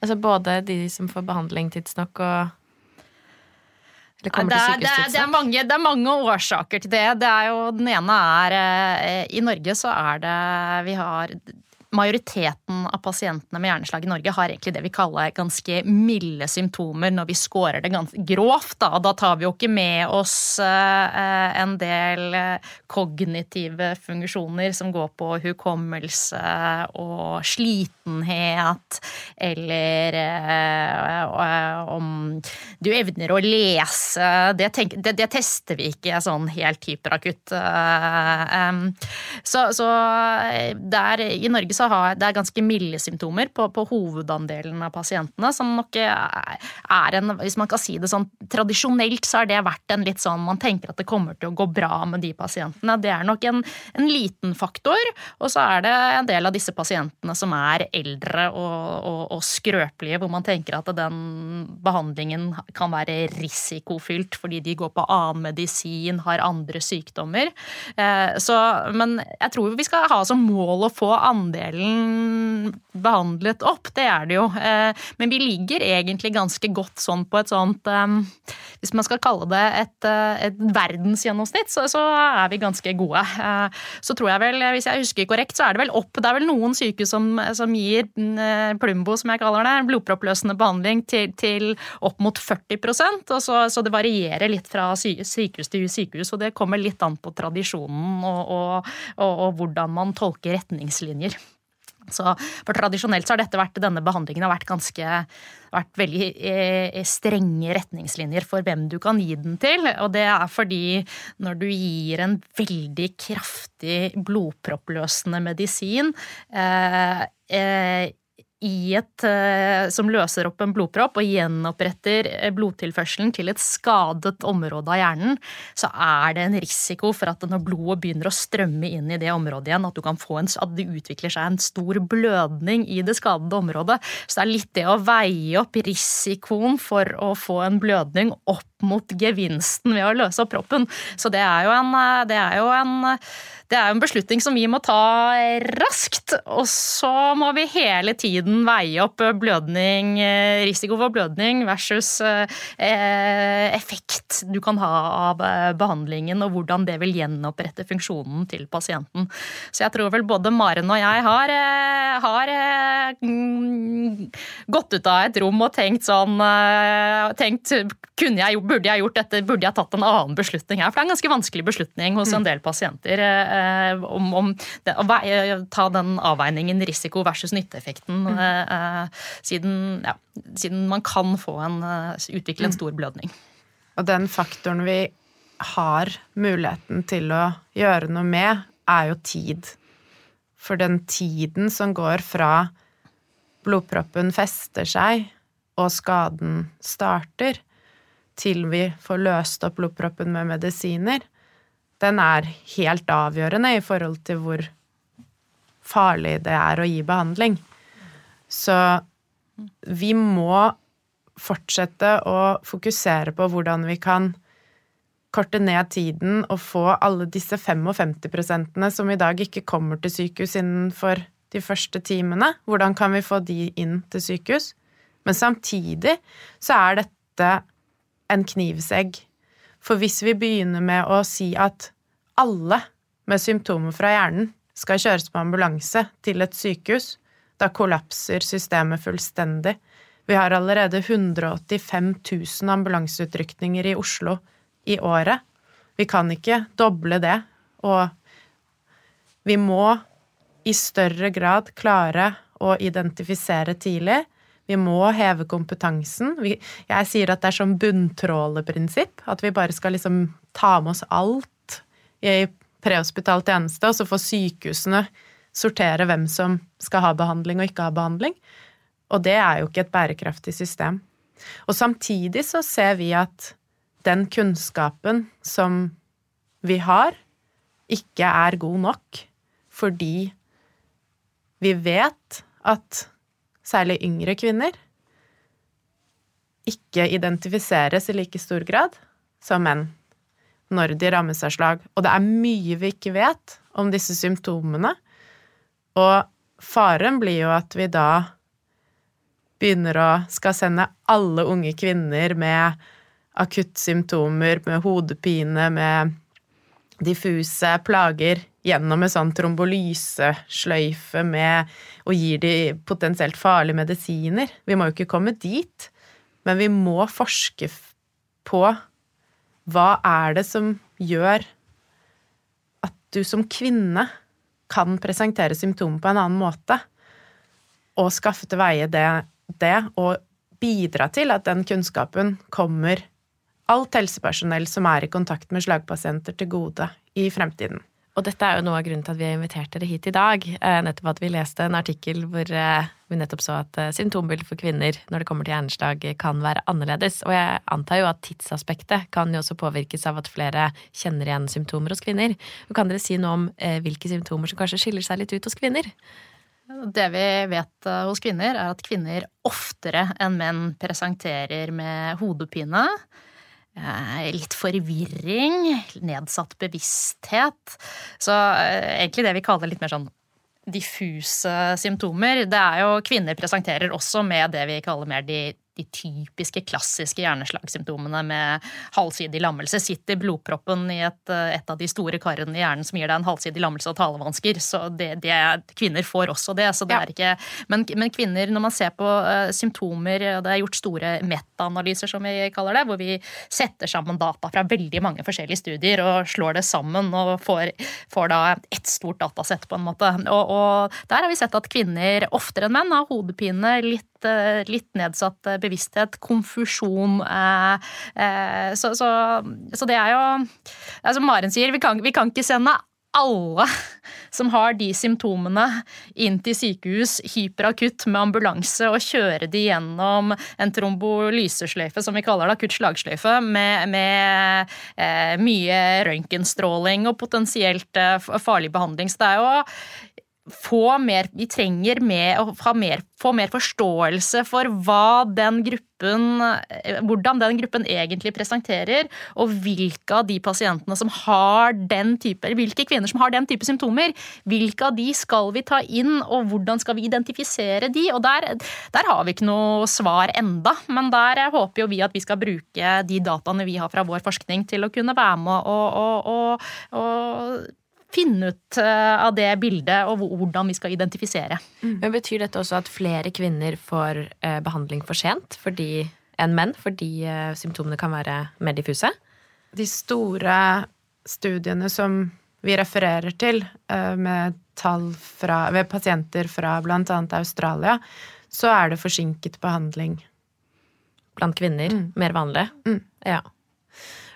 Altså både de som får behandling tidsnok og Det er, det, er, det, er mange, det er mange årsaker til det. det er jo, den ene er eh, I Norge så er det Vi har Majoriteten av pasientene med hjerneslag i Norge har egentlig det vi kaller ganske milde symptomer når vi scorer det ganske grovt. Da, da tar vi jo ikke med oss eh, en del eh, kognitive funksjoner som går på hukommelse og slitenhet, eller eh, om du evner å lese. Det, tenk, det, det tester vi ikke sånn helt hyperakutt. Så, så der, i Norge så har det er ganske milde symptomer på, på hovedandelen av pasientene, som nok er en, hvis man kan si det sånn, tradisjonelt så har det vært en litt sånn, man tenker at det kommer til å gå bra med de pasientene. Det er nok en, en liten faktor, og så er det en del av disse pasientene som er eldre og, og, og skrøpelige, hvor man tenker at den behandlingen kan være risikofylt fordi de går på annen medisin, har andre sykdommer. Eh, Så, men jeg tror vi skal ha som mål å få andelen delen behandlet opp, det er det jo. Eh, men vi ligger egentlig ganske godt sånn på et sånt eh, Hvis man skal kalle det et, eh, et verdensgjennomsnitt, så, så, er vi ganske gode. Så tror jeg vel, hvis jeg husker korrekt, så er det vel opp Det er vel noen sykehus som, som gir Plumbo, som jeg kaller det, blodproppløsende behandling til, til opp mot 40% og så, så, det varierer litt fra sykehus til sykehus, og det kommer litt an på tradisjonen og, og, og, og hvordan man tolker retningslinjer. Så for Tradisjonelt så har dette vært, denne behandlingen har vært ganske vært veldig eh, strenge retningslinjer for hvem du kan gi den til. Og det er fordi når du gir en veldig kraftig blodproppløsende medisin eh, eh, et, eh, som løser opp en blodpropp og gjenoppretter eh, blodtilførselen til et skadet område av hjernen, så er det en risiko for at når blodet begynner å strømme inn i det området igjen, at, en, at det utvikler seg en stor blødning i det skadede området. Så det er litt det å veie opp risikoen for å få en blødning opp mot gevinsten ved å løse opp proppen. Så det er jo en, eh, det er jo en det er en beslutning som vi må ta raskt. Og så må vi hele tiden veie opp blødning, eh, risiko for blødning versus eh, effekt du kan ha av eh, behandlingen, og hvordan det vil gjenopprette funksjonen til pasienten. Så jeg tror vel både Maren og jeg har, har gått ut av et rom og tenkt sånn tenkt, jeg, Burde jeg gjort dette? Burde jeg tatt en annen beslutning her? For det er en ganske vanskelig beslutning hos en del pasienter Eh, om, om det, å ta den avveiningen risiko versus nytteeffekten, mm. Eh, siden, ja, siden, man kan få en, eh, utvikle en mm. stor blødning. Og den faktoren vi har muligheten til å gjøre noe med, er jo tid. For den tiden som går fra blodproppen fester seg og skaden starter, til vi får løst opp blodproppen med medisiner, den er helt avgjørende i forhold til hvor farlig det er å gi behandling. Så vi må fortsette å fokusere på hvordan vi kan korte ned tiden og få alle disse 55% som i dag ikke kommer til sykehus innenfor de første timene. Hvordan kan vi få de inn til sykehus? Men samtidig så er dette en knivsegg for hvis vi begynner med å si at alle med symptomer fra hjernen skal kjøres på ambulanse til et sykehus, da kollapser systemet fullstendig. Vi har allerede 185 000 ambulanseutrykninger i Oslo i året. Vi kan ikke doble det, og vi må i større grad klare å identifisere tidlig vi må heve kompetansen. Jeg sier at det er som bunntråleprinsipp. At vi bare skal liksom ta med oss alt i prehospital tjeneste, og så får sykehusene sortere hvem som skal ha behandling og ikke ha behandling. Og det er jo ikke et bærekraftig system. Og samtidig så ser vi at den kunnskapen som vi har, ikke er god nok, fordi vi vet at særlig yngre kvinner, ikke identifiseres i like stor grad som menn når de rammes av slag. Og det er mye vi ikke vet om disse symptomene. Og faren blir jo at vi da begynner å skal sende alle unge kvinner med akuttsymptomer, med hodepine, med diffuse plager gjennom en sånn trombolysesløyfe med og gir de potensielt farlige medisiner. Vi må jo ikke komme dit, men vi må forske på hva er det som gjør at du som kvinne kan presentere symptomer på en annen måte, og skaffe til veie det, det og bidra til at den kunnskapen kommer alt helsepersonell som er i kontakt med slagpasienter, til gode i fremtiden. Og dette er jo noe av grunnen til at vi har invitert dere hit i dag. Eh, nettopp at vi leste en artikkel hvor eh, vi nettopp så at eh, symptombildet for kvinner når det kommer til hjerneslag, kan være annerledes. Og jeg antar jo at tidsaspektet kan jo også påvirkes av at flere kjenner igjen symptomer hos kvinner. Kan dere si noe om hvilke symptomer som kanskje skiller seg litt ut hos kvinner? Det vi vet hos kvinner, er at kvinner oftere enn menn presenterer med hodepine litt forvirring, nedsatt bevissthet. Så eh, egentlig det vi kaller litt mer sånn diffuse symptomer. Det er jo Kvinner presenterer også med det vi kaller mer de de typiske, klassiske hjerneslagsymptomene med halvsidig lammelse. Sitter blodproppen i et, et, av de store karene i hjernen som gir deg en halvsidig lammelse og talevansker. Så det, det, kvinner får også det. så det ja. er ikke, men, men, kvinner, når man ser på uh, symptomer og Det er gjort store meta-analyser, som vi kaller det, hvor vi setter sammen data fra veldig mange forskjellige studier og slår det sammen og får, får da ett stort datasett, på en måte. Og, og der har vi sett at kvinner oftere enn menn har hodepine, litt Eh, litt nedsatt eh, bevissthet, konfusjon. Eh, så, så, så det er jo Som Maren sier, vi kan, vi kan ikke sende alle som har de symptomene, inn til sykehus hyperakutt med ambulanse og kjøre de gjennom en trombolysesløyfe, som vi kaller det, akutt slagsløyfe, med, med eh, mye røntgenstråling og potensielt eh, farlig behandling. Så det er jo få mer Vi trenger mer, å mer, få mer forståelse for hva den gruppen eh, Hvordan den gruppen egentlig presenterer, og hvilke av de pasientene som har den type Hvilke kvinner som har den type symptomer. Hvilke av de skal vi ta inn, og hvordan skal vi identifisere de? Og der, der har vi ikke noe svar enda, men der håper jo vi at vi skal bruke de dataene vi har fra vår forskning til å kunne være med og, og, og, og finne ut eh, av det bildet og hvordan vi skal identifisere. Mm. Men Betyr dette også at flere kvinner får eh, behandling for sent fordi, enn menn fordi eh, symptomene kan være mer diffuse? De store studiene som vi refererer til med tall fra, ved pasienter fra bl.a. Australia, så er det forsinket behandling. Blant kvinner? Mm. Mer vanlig? Mm. Ja.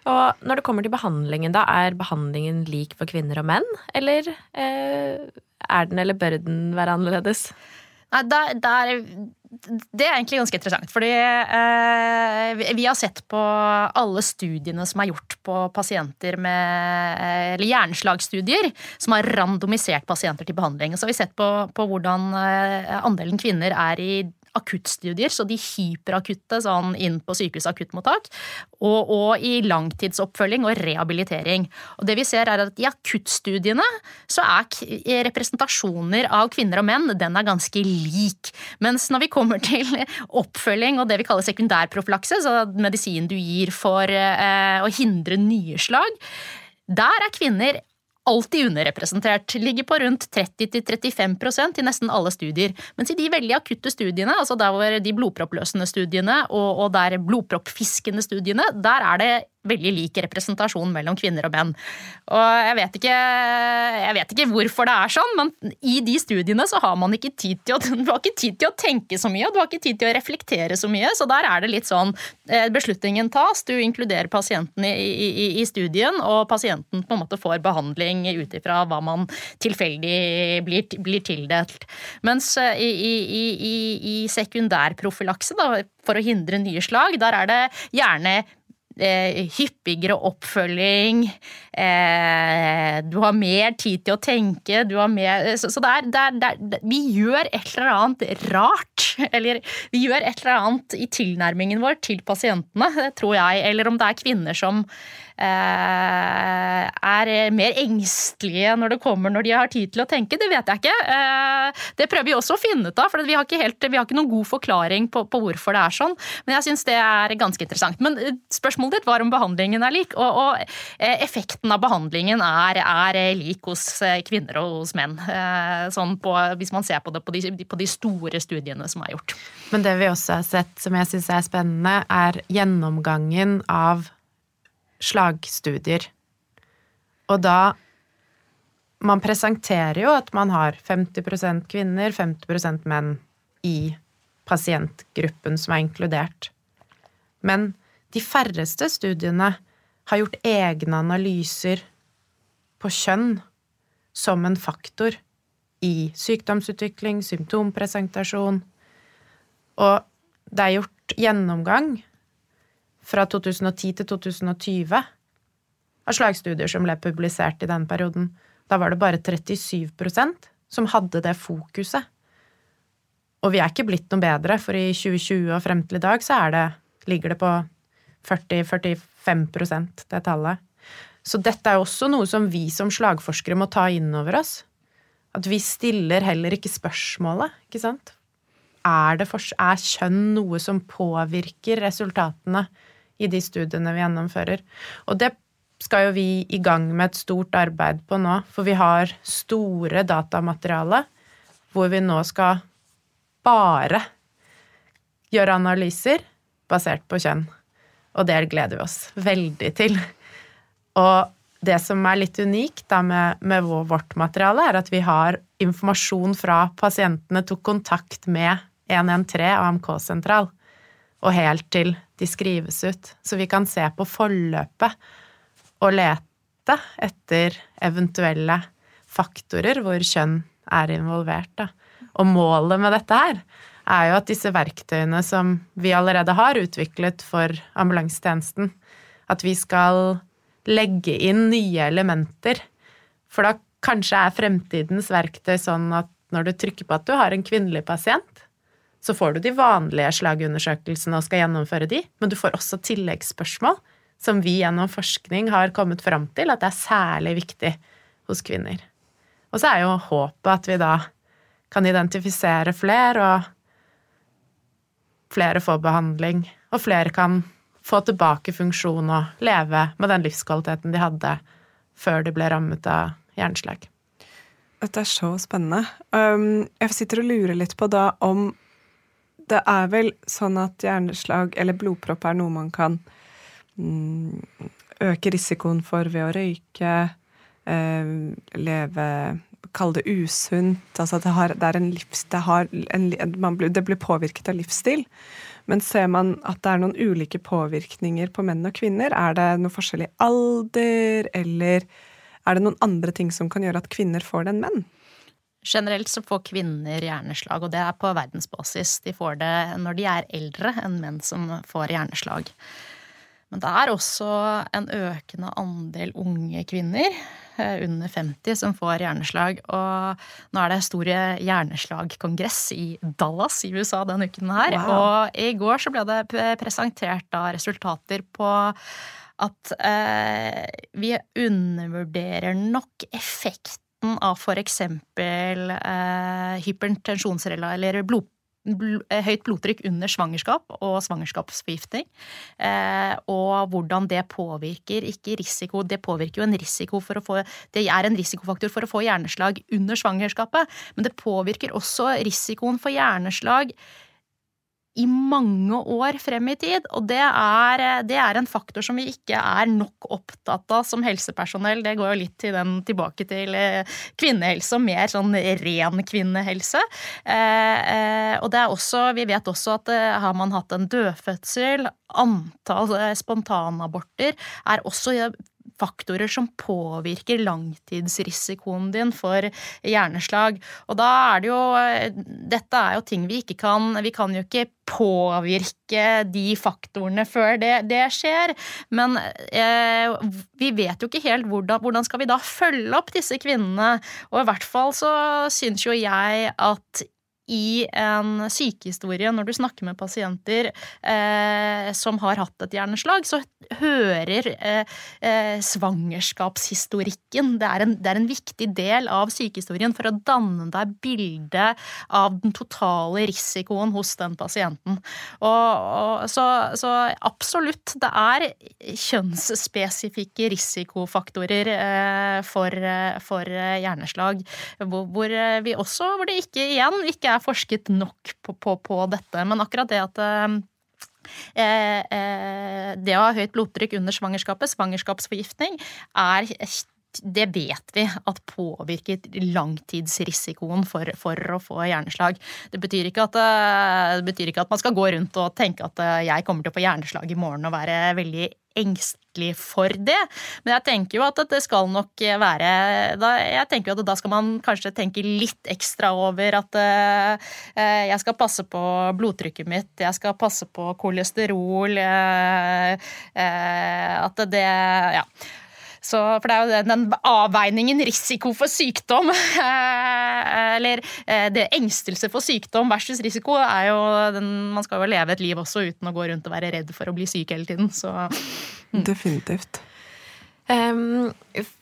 Og når det kommer til behandlingen, da, er behandlingen lik for kvinner og menn? Eller eh, er den eller bør den være annerledes? Nei, der, der, det er egentlig ganske interessant. Fordi eh, vi har sett på alle studiene som er gjort på pasienter med eh, Eller hjerneslagstudier som har randomisert pasienter til behandling. Så har vi sett på, på hvordan eh, andelen kvinner er i akuttstudier, så de hyperakutte sånn inn på sykehus akuttmottak, og, og, i langtidsoppfølging og rehabilitering. Og det vi ser er at I akuttstudiene så er representasjoner av kvinner og menn den er ganske lik. Mens når vi kommer til oppfølging og det vi kaller sekundærprofylakse, så medisin du gir for eh, å hindre nyslag, der er kvinner alltid underrepresentert. Ligger på rundt 30-35% i nesten alle studier. Mens i de veldig akutte studiene, altså der hvor de blodproppløsende studiene og, og der blodproppfiskende studiene, der er det veldig lik representasjon mellom kvinner og menn. Og jeg vet, ikke, jeg vet ikke hvorfor det er sånn, men i de studiene så har man ikke tid til å, (laughs) du har ikke tid til å tenke så mye, og du har ikke tid til å reflektere så mye, så der er det litt sånn eh, beslutningen tas, du inkluderer pasienten i, i, i studien, og pasienten på en måte får behandling ut ifra hva man tilfeldig blir, blir tildelt. Mens i, i, i, i sekundærprofilakse, da, for å hindre nye slag, der er det gjerne eh, hyppigere oppfølging. Eh, du har mer tid til å tenke. Mer, så, så det er, det er, det er, vi gjør et eller annet rart. (laughs) Eller vi gjør et eller annet i tilnærmingen vår til pasientene, tror jeg. Eller om det er kvinner som Eh, er mer engstelige når det kommer når de har tid til å tenke, det vet jeg ikke. Eh, det prøver vi også å finne ut av, for vi har ikke, helt, vi har ikke noen god forklaring på, på, hvorfor det er sånn. Men jeg syns det er ganske interessant. Men eh, spørsmålet ditt var om behandlingen er lik, og, og effekten av behandlingen er, er, lik hos kvinner og hos menn. Sånn på, hvis man ser på det på de, på de store studiene som er gjort. Men det vi også har sett som jeg syns er spennende, er gjennomgangen av slagstudier. Og da Man presenterer jo at man har 50% kvinner, 50% menn i pasientgruppen som er inkludert. Men de færreste studiene har gjort egne analyser på kjønn som en faktor i sykdomsutvikling, symptompresentasjon. Og det er gjort gjennomgang fra 2010 til 2020 av slagstudier som ble publisert i den perioden. Da var det bare 37% som hadde det fokuset. Og vi er ikke blitt noe bedre, for i 2020 og frem til i dag så det, ligger det på 40-45 det tallet. Så dette er også noe som vi som slagforskere må ta inn over oss. at vi stiller heller ikke spørsmålet, ikke sant? Er, for, er kjønn noe som påvirker resultatene i de studiene vi gjennomfører? Og det skal jo vi i gang med et stort arbeid på nå, for vi har store datamateriale hvor vi nå skal bare gjøre analyser basert på kjønn. Og det gleder vi oss veldig til. Og det som er litt unikt med, med, vårt materiale, er at vi har informasjon fra pasientene tok kontakt med 113 AMK-sentral, og helt til de skrives ut. Så vi kan se på forløpet og lete etter eventuelle faktorer hvor kjønn er involvert. Da. Og målet med dette her er jo at disse verktøyene som vi allerede har utviklet for ambulansetjenesten, at vi skal legge inn nye elementer. For da kanskje er fremtidens verktøy sånn at når du trykker på at du har en kvinnelig pasient, så får du de vanlige slagundersøkelsene og skal gjennomføre de, men du får også tilleggsspørsmål som vi gjennom forskning har kommet fram til at det er særlig viktig hos kvinner. Og så er jo håpet at vi da kan identifisere flere, og flere får behandling, og flere kan få tilbake funksjon og leve med den livskvaliteten de hadde før de ble rammet av hjerneslag. Dette er så spennende. Um, jeg sitter og lurer litt på da om Det er vel sånn at hjerneslag eller blodpropp er noe man kan mm, øke risikoen for ved å røyke, um, leve Kall det usunt. Altså det, har, det, er en livs, det, en, blir, det blir påvirket av livsstil. Men ser man at det er noen ulike påvirkninger på menn og kvinner? Er det noe forskjell i alder, eller er det noen andre ting som kan gjøre at kvinner får det enn menn? Generelt så får kvinner hjerneslag, og det er på verdensbasis. De får det når de er eldre enn menn som får hjerneslag. Men det er også en økende andel unge kvinner Eh, under 50 som får hjerneslag. Og nå er det store hjerneslagkongress i Dallas i USA denne uken her. Wow. Og i går så ble det presentert da resultater på at eh, vi undervurderer nok effekten av f.eks. Eh, hypertensjonsrela eller blod bl høyt blodtrykk under svangerskap og svangerskapsforgiftning. Eh, og hvordan det påvirker ikke risiko Det påvirker jo en risiko for å få Det er en risikofaktor for å få hjerneslag under svangerskapet, men det påvirker også risikoen for hjerneslag i mange år frem i tid. Og det er, det er, en faktor som vi ikke er nok opptatt av som helsepersonell. Det går jo litt til den, tilbake til eh, kvinnehelse og mer sånn ren kvinnehelse. Eh, eh, og det er også, vi vet også at eh, har man hatt en dødfødsel, antall eh, spontanaborter er også faktorer som påvirker langtidsrisikoen din for hjerneslag. Og da er det jo Dette er jo ting vi ikke kan Vi kan jo ikke påvirke de faktorene før det, det skjer. Men eh, vi vet jo ikke helt hvordan, hvordan skal vi da følge opp disse kvinnene. Og i hvert fall så syns jo jeg at i en sykehistorie, når du snakker med pasienter eh, som har hatt et hjerneslag, så hører eh, eh, svangerskapshistorikken det er, en, det er, en, viktig del av sykehistorien for å danne deg bilde av den totale risikoen hos den pasienten. Og, og, så, så, absolutt, det er kjønnsspesifikke risikofaktorer eh, for, for, hjerneslag, hvor, hvor, vi også, hvor det ikke igjen ikke er er forsket nok på, på, på dette. Men akkurat det at eh, eh, det å ha høyt blodtrykk under svangerskapet, svangerskapsforgiftning, er det vet vi at påvirker langtidsrisikoen for, for, å få hjerneslag. Det betyr, at, eh, det betyr, ikke at, man skal gå rundt og tenke at eh, jeg kommer til å få hjerneslag i morgen og være veldig engstelig for det. Men jeg tenker jo at det skal nok være da, Jeg tenker jo at da skal man kanskje tenke litt ekstra over at uh, jeg skal passe på blodtrykket mitt, jeg skal passe på kolesterol uh, uh, At det Ja. Så, for det er jo den avveiningen risiko for sykdom (laughs) Eller det engstelse for sykdom versus risiko er jo den, Man skal jo leve et liv også uten å gå rundt og være redd for å bli syk hele tiden. Så Mm. Definitivt. Um,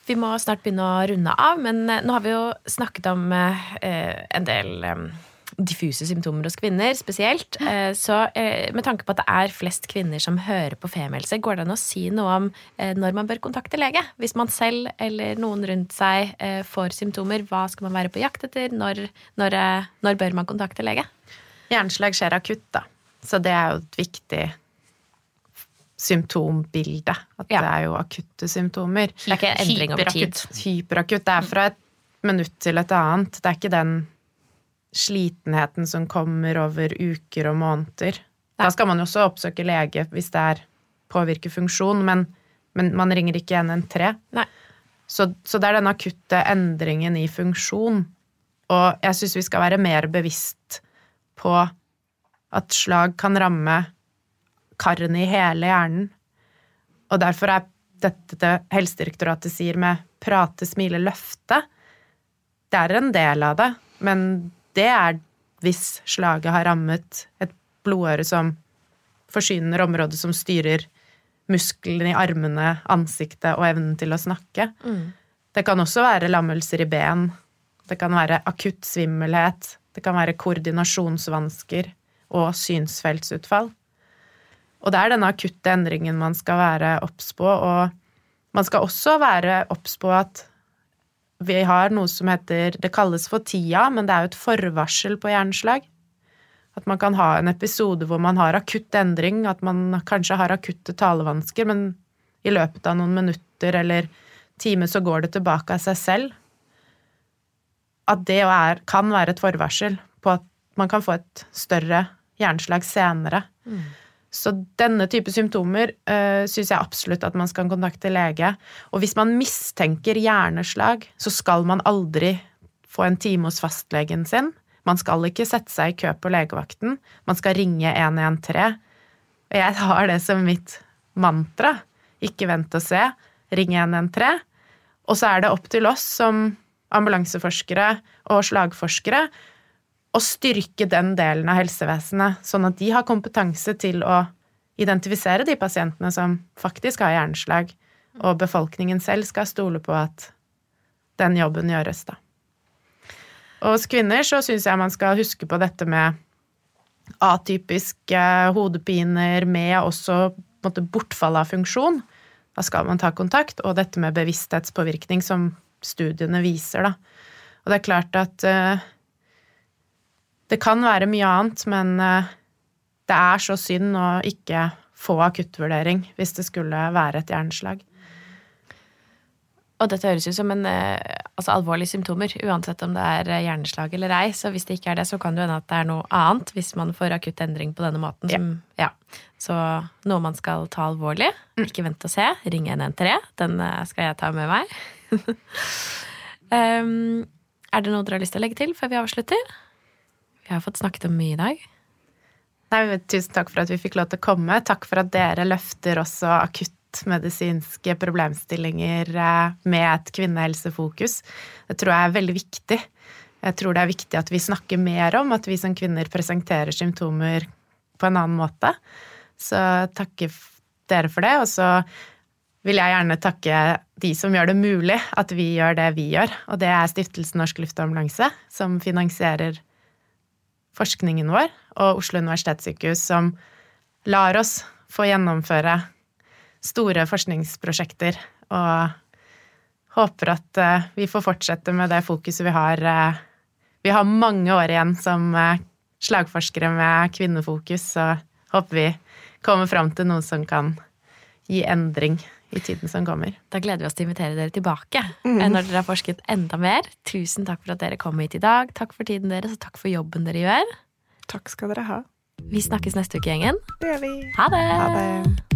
vi må snart begynne å runde av, men eh, nå har vi jo snakket om uh, en del em, diffuse symptomer hos kvinner spesielt. Eh, så eh, med tanke på at det er flest kvinner som hører på femielse, går det an å si noe om eh, når man bør kontakte lege? Hvis man selv eller noen rundt seg får symptomer, hva skal man være på jakt etter? Når, når, når bør man kontakte lege? Hjerneslag skjer akutt, da. Så det er jo et viktig symptombilde. At Ja. det er jo akutte symptomer. Det er ikke endring over tid. Hyperakutt. Hyperakutt. Det er fra et minutt til et annet. Det er ikke den slitenheten som kommer over uker og måneder. Da skal man jo også oppsøke lege hvis det er påvirker funksjon, men, men man ringer ikke 113. Nei. Så, så det er den akutte endringen i funksjon. Og jeg syns vi skal være mer bevisst på at slag kan ramme karene i hele hjernen. Og derfor er dette det Helsedirektoratet sier med prate, smile, løfte Det er en del av det, men det er hvis slaget har rammet et blodåre som forsyner området som styrer musklene i armene, ansiktet og evnen til å snakke. Det kan også være lammelser i ben. Det kan være akutt svimmelhet. Det kan være koordinasjonsvansker og synsfeltsutfall. Og det er denne akutte endringen man skal være obs på, og man skal også være obs på at vi har noe som heter Det kalles for tida, men det er jo et forvarsel på hjerneslag. At man kan ha en episode hvor man har akutt endring, at man kanskje har akutte talevansker, men i løpet av noen minutter eller time så går det tilbake av seg selv. At det er, kan være et forvarsel på at man kan få et større hjerneslag senere. Så denne type symptomer uh, syns jeg absolutt at man skal kontakte lege. Og hvis man mistenker hjerneslag, så skal man aldri få en time hos fastlegen sin. Man skal ikke sette seg i kø på legevakten. Man skal ringe 113. Og jeg har det som mitt mantra. Ikke vent og se. Ring 113. Og så er det opp til oss som ambulanseforskere og slagforskere å styrke den delen av helsevesenet, sånn at de har kompetanse til å identifisere de pasientene som faktisk har hjerneslag, og befolkningen selv skal stole på at den jobben gjøres, da. Og hos kvinner så syns jeg man skal huske på dette med atypiske hodepiner med også måte, bortfall av funksjon. Da skal man ta kontakt, og dette med bevissthetspåvirkning som studiene viser, da. Og det er klart at eh, det kan være mye annet, men eh, det er så synd å ikke få akuttvurdering hvis det skulle være et hjerneslag. Og dette høres ut som en eh, altså alvorlige symptomer, uansett om det er eh, hjerneslag eller ei. Så hvis det ikke er det, så kan det hende at det er noe annet hvis man får akutt endring på denne måten. Som, ja. Så noe man skal ta alvorlig. Ikke vent og se. Ring 113. Den skal jeg ta med meg. um, (laughs) er det noe dere har lyst til å legge til før vi avslutter? Vi har fått snakket om mye i dag. Nei, tusen takk for at vi fikk lov til å komme. Takk for at dere løfter også akuttmedisinske problemstillinger eh, med et kvinnehelsefokus. Det tror jeg er veldig viktig. Jeg tror det er viktig at vi snakker mer om at vi som kvinner presenterer symptomer på en annen måte. Så takker dere for det. Og så vil jeg gjerne takke de som gjør det mulig at vi gjør det vi gjør. Og det er Stiftelsen Norsk Luftambulanse, som finansierer forskningen vår, og Oslo universitetssykehus, som lar oss få gjennomføre store forskningsprosjekter. Og håper at eh, vi får fortsette med det fokuset vi har. eh, Vi har mange år igjen som eh, slagforskere med kvinnefokus, så håper vi kommer fram til noe som kan gi endring i tiden som kommer. Da gleder vi oss til å invitere dere tilbake mm. når dere har forsket enda mer. Tusen takk for at dere kom hit i dag. Takk for tiden deres, og takk for jobben dere gjør. Takk skal dere ha. Vi snakkes neste uke, gjengen. Det gjør vi. Ha det! Ha det.